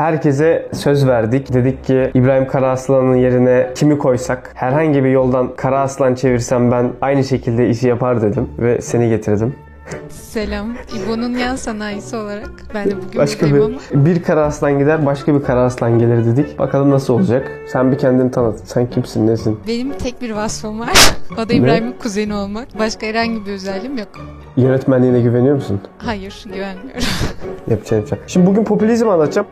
Herkese söz verdik. Dedik ki İbrahim Karaaslan'ın yerine kimi koysak herhangi bir yoldan Karaaslan çevirsem ben aynı şekilde işi yapar dedim ve seni getirdim. Selam. İbo'nun yan sanayisi olarak ben de bugün Başka bir, ama bir Karaaslan gider başka bir Karaaslan gelir dedik. Bakalım nasıl olacak. Sen bir kendini tanıt. Sen kimsin nesin? benim tek bir vasfım var. O da İbrahim'in kuzeni olmak. Başka herhangi bir özelliğim yok. Yönetmenliğine güveniyor musun? Hayır, güvenmiyorum. Yapacağım yapacağım. Şimdi bugün popülizm anlatacağım.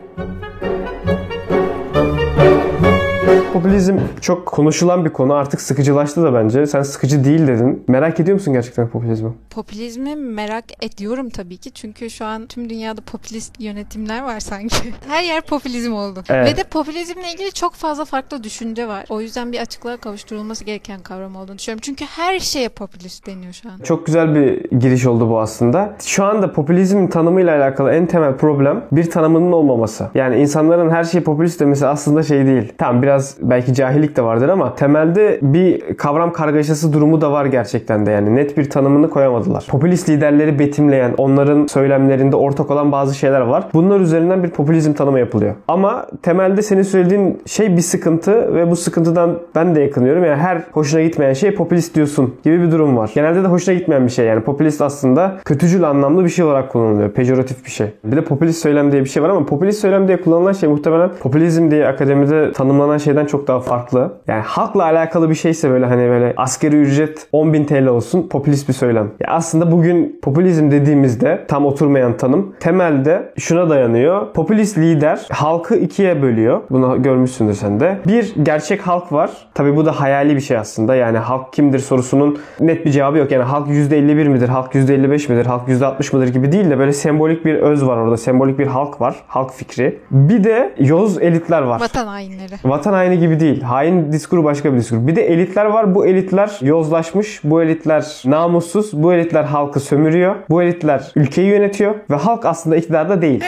Popülizm çok konuşulan bir konu. Artık sıkıcılaştı da bence. Sen sıkıcı değil dedin. Merak ediyor musun gerçekten popülizmi? Popülizmi merak ediyorum tabii ki. Çünkü şu an tüm dünyada popülist yönetimler var sanki. Her yer popülizm oldu. Evet. Ve de popülizmle ilgili çok fazla farklı düşünce var. O yüzden bir açıklığa kavuşturulması gereken kavram olduğunu düşünüyorum. Çünkü her şeye popülist deniyor şu an. Çok güzel bir giriş oldu bu aslında. Şu anda popülizmin tanımıyla alakalı en temel problem bir tanımının olmaması. Yani insanların her şeyi popülist demesi aslında şey değil. Tamam biraz belki cahillik de vardır ama temelde bir kavram kargaşası durumu da var gerçekten de yani net bir tanımını koyamadılar. Popülist liderleri betimleyen, onların söylemlerinde ortak olan bazı şeyler var. Bunlar üzerinden bir popülizm tanımı yapılıyor. Ama temelde senin söylediğin şey bir sıkıntı ve bu sıkıntıdan ben de yakınıyorum. Yani her hoşuna gitmeyen şey popülist diyorsun gibi bir durum var. Genelde de hoşuna gitmeyen bir şey. Yani popülist aslında kötücül anlamlı bir şey olarak kullanılıyor. Pejoratif bir şey. Bir de popülist söylem diye bir şey var ama popülist söylem diye kullanılan şey muhtemelen popülizm diye akademide tanımlanan şeyden çok daha farklı. Yani halkla alakalı bir şeyse böyle hani böyle asgari ücret 10.000 TL olsun popülist bir söylem. Ya aslında bugün popülizm dediğimizde tam oturmayan tanım temelde şuna dayanıyor. Popülist lider halkı ikiye bölüyor. Bunu görmüşsündür sen de. Bir gerçek halk var. Tabi bu da hayali bir şey aslında. Yani halk kimdir sorusunun net bir cevabı yok. Yani halk %51 midir? Halk %55 midir? Halk %60 mıdır gibi değil de böyle sembolik bir öz var orada. Sembolik bir halk var. Halk fikri. Bir de yoz elitler var. Vatan hainleri. Vatan haini gibi değil. Hain diskuru başka bir diskur. Bir de elitler var. Bu elitler yozlaşmış. Bu elitler namussuz. Bu elitler halkı sömürüyor. Bu elitler ülkeyi yönetiyor. Ve halk aslında iktidarda değil.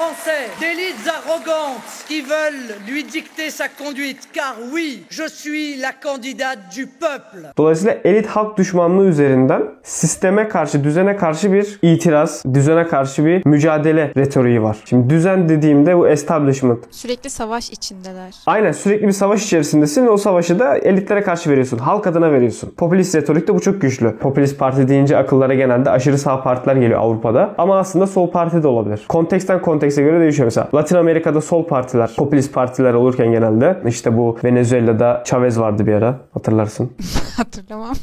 Français, d'élites arrogantes qui veulent lui dicter sa conduite, car oui, je suis la candidate du peuple. Dolayısıyla elit halk düşmanlığı üzerinden sisteme karşı, düzene karşı bir itiraz, düzene karşı bir mücadele retoriği var. Şimdi düzen dediğimde bu establishment. Sürekli savaş içindeler. Aynen sürekli bir savaş içerisindesin ve o savaşı da elitlere karşı veriyorsun. Halk adına veriyorsun. Popülist retorikte bu çok güçlü. Popülist parti deyince akıllara genelde aşırı sağ partiler geliyor Avrupa'da. Ama aslında sol parti de olabilir. Konteksten kontekste göre değişiyor mesela. Latin Amerika'da sol partiler, popülist partiler olurken genelde işte bu Venezuela'da Chavez vardı bir ara. Hatırlarsın. Hatırlamam.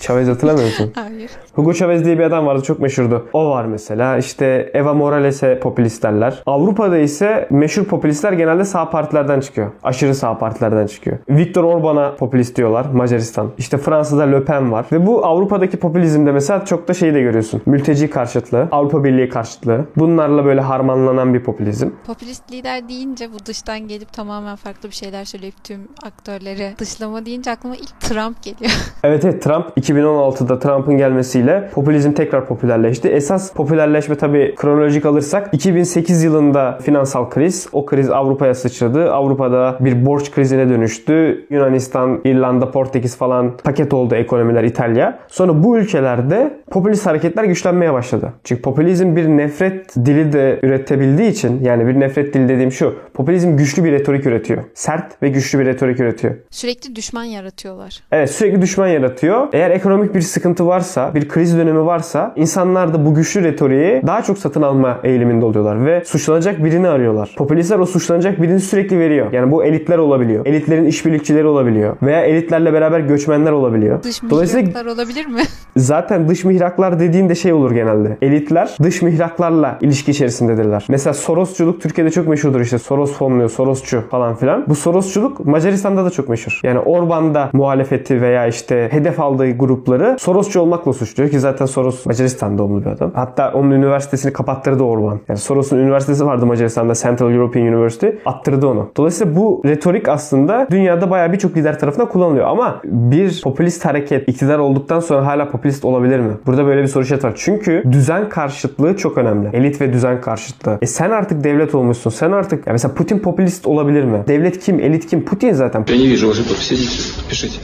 Chavez hatırlamıyor musun? Hayır. Hugo Chavez diye bir adam vardı çok meşhurdu. O var mesela. İşte Eva Morales'e popülist derler. Avrupa'da ise meşhur popülistler genelde sağ partilerden çıkıyor. Aşırı sağ partilerden çıkıyor. Viktor Orban'a popülist diyorlar. Macaristan. İşte Fransa'da Le Pen var. Ve bu Avrupa'daki popülizmde mesela çok da şeyi de görüyorsun. Mülteci karşıtlığı, Avrupa Birliği karşıtlığı. Bunlarla böyle harmanlanan bir popülizm. Popülist lider deyince bu dıştan gelip tamamen farklı bir şeyler söyleyip tüm aktörleri dışlama deyince aklıma ilk Trump geliyor. Evet evet Trump 2016'da Trump'ın gelmesiyle popülizm tekrar popülerleşti. Esas popülerleşme tabii kronolojik alırsak 2008 yılında finansal kriz. O kriz Avrupa'ya sıçradı. Avrupa'da bir borç krizine dönüştü. Yunanistan, İrlanda, Portekiz falan paket oldu ekonomiler İtalya. Sonra bu ülkelerde popülist hareketler güçlenmeye başladı. Çünkü popülizm bir nefret dili de üretebildiği için yani bir nefret dili dediğim şu. Popülizm güçlü bir retorik üretiyor. Sert ve güçlü bir retorik üretiyor. Sürekli düşman yaratıyorlar. Evet sürekli düşman yaratıyor. Eğer ekonomik bir sıkıntı varsa, bir kriz dönemi varsa insanlar da bu güçlü retoriği daha çok satın alma eğiliminde oluyorlar ve suçlanacak birini arıyorlar. Popülistler o suçlanacak birini sürekli veriyor. Yani bu elitler olabiliyor. Elitlerin işbirlikçileri olabiliyor. Veya elitlerle beraber göçmenler olabiliyor. Dış Dolayısıyla mihraklar olabilir mi? zaten dış mihraklar dediğinde şey olur genelde. Elitler dış mihraklarla ilişki içerisindedirler. Mesela Sorosçuluk Türkiye'de çok meşhurdur işte. Soros fonluyor, Sorosçu falan filan. Bu Sorosçuluk Macaristan'da da çok meşhur. Yani Orban'da muhalefeti veya işte hedef aldığı grupları Sorosçu olmakla suçluyor ki zaten Soros Macaristan doğumlu bir adam. Hatta onun üniversitesini kapattırdı Orban. Yani Soros'un üniversitesi vardı Macaristan'da Central European University. Attırdı onu. Dolayısıyla bu retorik aslında dünyada bayağı birçok lider tarafından kullanılıyor. Ama bir popülist hareket iktidar olduktan sonra hala popülist olabilir mi? Burada böyle bir soru işareti var. Çünkü düzen karşıtlığı çok önemli. Elit ve düzen karşıtlığı. E sen artık devlet olmuşsun. Sen artık ya mesela Putin popülist olabilir mi? Devlet kim? Elit kim? Putin zaten. Я не вижу вашей подписи. Идите, подпишите.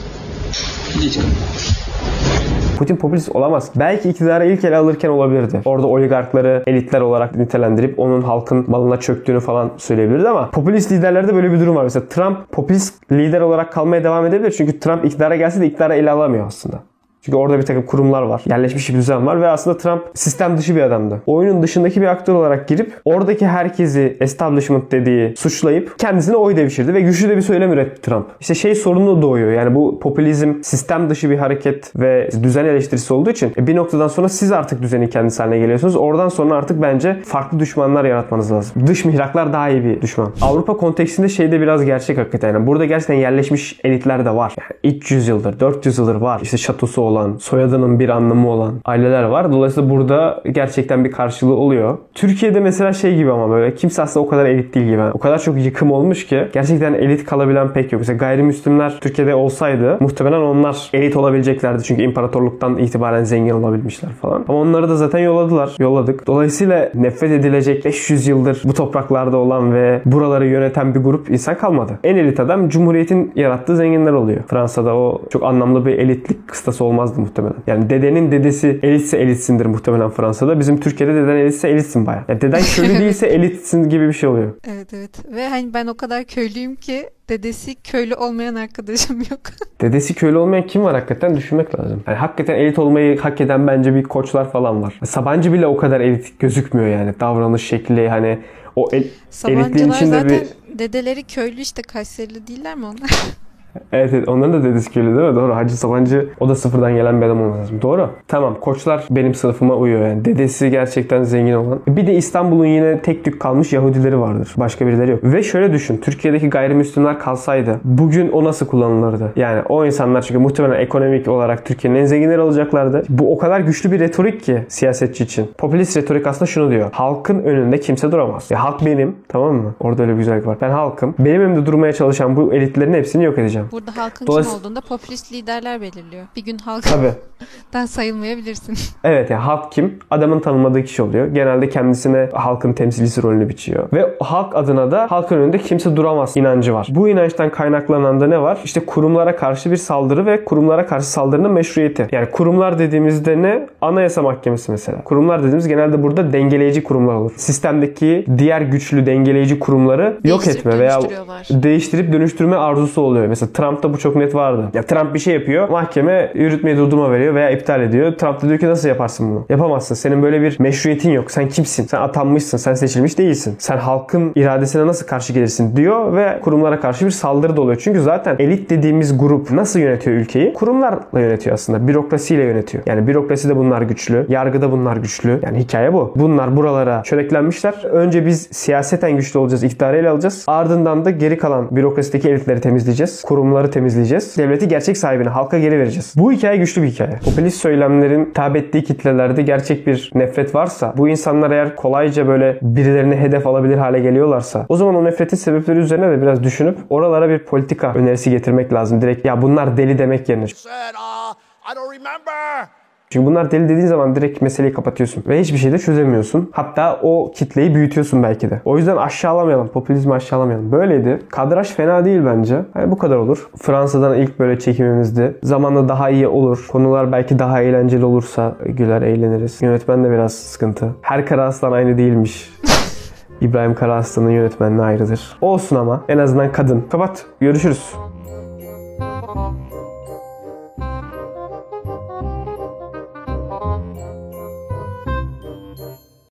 Идите ко мне. Putin popülist olamaz. Belki iktidara ilk ele alırken olabilirdi. Orada oligarkları elitler olarak nitelendirip onun halkın malına çöktüğünü falan söyleyebilirdi ama popülist liderlerde böyle bir durum var. Mesela Trump popülist lider olarak kalmaya devam edebilir. Çünkü Trump iktidara gelse de iktidara ele alamıyor aslında. Çünkü orada bir takım kurumlar var. Yerleşmiş bir düzen var ve aslında Trump sistem dışı bir adamdı. Oyunun dışındaki bir aktör olarak girip oradaki herkesi establishment dediği suçlayıp kendisine oy devşirdi ve güçlü de bir söylem üretti Trump. İşte şey sorunu doğuyor. Yani bu popülizm sistem dışı bir hareket ve düzen eleştirisi olduğu için e, bir noktadan sonra siz artık düzenin kendisi haline geliyorsunuz. Oradan sonra artık bence farklı düşmanlar yaratmanız lazım. Dış mihraklar daha iyi bir düşman. Avrupa kontekstinde şey de biraz gerçek hakikaten. Yani burada gerçekten yerleşmiş elitler de var. Yani 300 yıldır, 400 yıldır var. İşte şatosu olan, soyadının bir anlamı olan aileler var. Dolayısıyla burada gerçekten bir karşılığı oluyor. Türkiye'de mesela şey gibi ama böyle kimse aslında o kadar elit değil gibi. O kadar çok yıkım olmuş ki gerçekten elit kalabilen pek yok. Mesela gayrimüslimler Türkiye'de olsaydı muhtemelen onlar elit olabileceklerdi. Çünkü imparatorluktan itibaren zengin olabilmişler falan. Ama onları da zaten yolladılar. Yolladık. Dolayısıyla nefret edilecek 500 yıldır bu topraklarda olan ve buraları yöneten bir grup insan kalmadı. En elit adam Cumhuriyet'in yarattığı zenginler oluyor. Fransa'da o çok anlamlı bir elitlik kıstası olmazdı muhtemelen. Yani dedenin dedesi elitse elitsindir muhtemelen Fransa'da. Bizim Türkiye'de deden elitse elitsin baya. Yani deden köylü değilse elitsin gibi bir şey oluyor. Evet evet. Ve hani ben o kadar köylüyüm ki dedesi köylü olmayan arkadaşım yok. Dedesi köylü olmayan kim var hakikaten düşünmek lazım. Yani hakikaten elit olmayı hak eden bence bir koçlar falan var. Sabancı bile o kadar elit gözükmüyor yani. Davranış şekli hani o el, elitliğin Sabancılar içinde zaten bir... dedeleri köylü işte Kayserili değiller mi onlar? Evet, evet onların da dedesi köylü değil mi? Doğru. Hacı Sabancı o da sıfırdan gelen bir adam olması lazım. Doğru. Tamam koçlar benim sınıfıma uyuyor yani. Dedesi gerçekten zengin olan. Bir de İstanbul'un yine tek tük kalmış Yahudileri vardır. Başka birileri yok. Ve şöyle düşün. Türkiye'deki gayrimüslimler kalsaydı bugün o nasıl kullanılırdı? Yani o insanlar çünkü muhtemelen ekonomik olarak Türkiye'nin en zenginleri olacaklardı. Bu o kadar güçlü bir retorik ki siyasetçi için. Popülist retorik aslında şunu diyor. Halkın önünde kimse duramaz. Ya halk benim. Tamam mı? Orada öyle bir güzellik var. Ben halkım. Benim önümde durmaya çalışan bu elitlerin hepsini yok edeceğim. Burada halkın Dolayısıyla- kim olduğunda popülist liderler belirliyor. Bir gün halktan sayılmayabilirsin. Evet ya halk kim? Adamın tanımadığı kişi oluyor. Genelde kendisine halkın temsilcisi rolünü biçiyor. Ve halk adına da halkın önünde kimse duramaz inancı var. Bu inançtan kaynaklanan da ne var? İşte kurumlara karşı bir saldırı ve kurumlara karşı saldırının meşruiyeti. Yani kurumlar dediğimizde ne? Anayasa Mahkemesi mesela. Kurumlar dediğimiz genelde burada dengeleyici kurumlar olur. Sistemdeki diğer güçlü dengeleyici kurumları yok etme veya değiştirip dönüştürme arzusu oluyor. Mesela Trump'ta bu çok net vardı. Ya Trump bir şey yapıyor. Mahkeme yürütmeyi durdurma veriyor veya iptal ediyor. Trump da diyor ki nasıl yaparsın bunu? Yapamazsın. Senin böyle bir meşruiyetin yok. Sen kimsin? Sen atanmışsın. Sen seçilmiş değilsin. Sen halkın iradesine nasıl karşı gelirsin diyor ve kurumlara karşı bir saldırı da oluyor. Çünkü zaten elit dediğimiz grup nasıl yönetiyor ülkeyi? Kurumlarla yönetiyor aslında. Bürokrasiyle yönetiyor. Yani bürokraside bunlar güçlü. Yargıda bunlar güçlü. Yani hikaye bu. Bunlar buralara çöreklenmişler. Önce biz siyaseten güçlü olacağız. iktidarı ele alacağız. Ardından da geri kalan bürokrasideki elitleri temizleyeceğiz. Kurumları temizleyeceğiz. Devleti gerçek sahibine, halka geri vereceğiz. Bu hikaye güçlü bir hikaye. Popülist söylemlerin tab ettiği kitlelerde gerçek bir nefret varsa, bu insanlar eğer kolayca böyle birilerini hedef alabilir hale geliyorlarsa, o zaman o nefretin sebepleri üzerine de biraz düşünüp oralara bir politika önerisi getirmek lazım. Direkt ya bunlar deli demek yerine. uh, I don't remember. Çünkü bunlar deli dediğin zaman direkt meseleyi kapatıyorsun. Ve hiçbir şey de çözemiyorsun. Hatta o kitleyi büyütüyorsun belki de. O yüzden aşağılamayalım. Popülizmi aşağılamayalım. Böyleydi. Kadraj fena değil bence. Yani bu kadar olur. Fransa'dan ilk böyle çekimimizdi. Zamanla daha iyi olur. Konular belki daha eğlenceli olursa güler eğleniriz. Yönetmen de biraz sıkıntı. Her Karaaslan aynı değilmiş. İbrahim Karaaslan'ın yönetmenliği ayrıdır. Olsun ama en azından kadın. Kapat. Görüşürüz.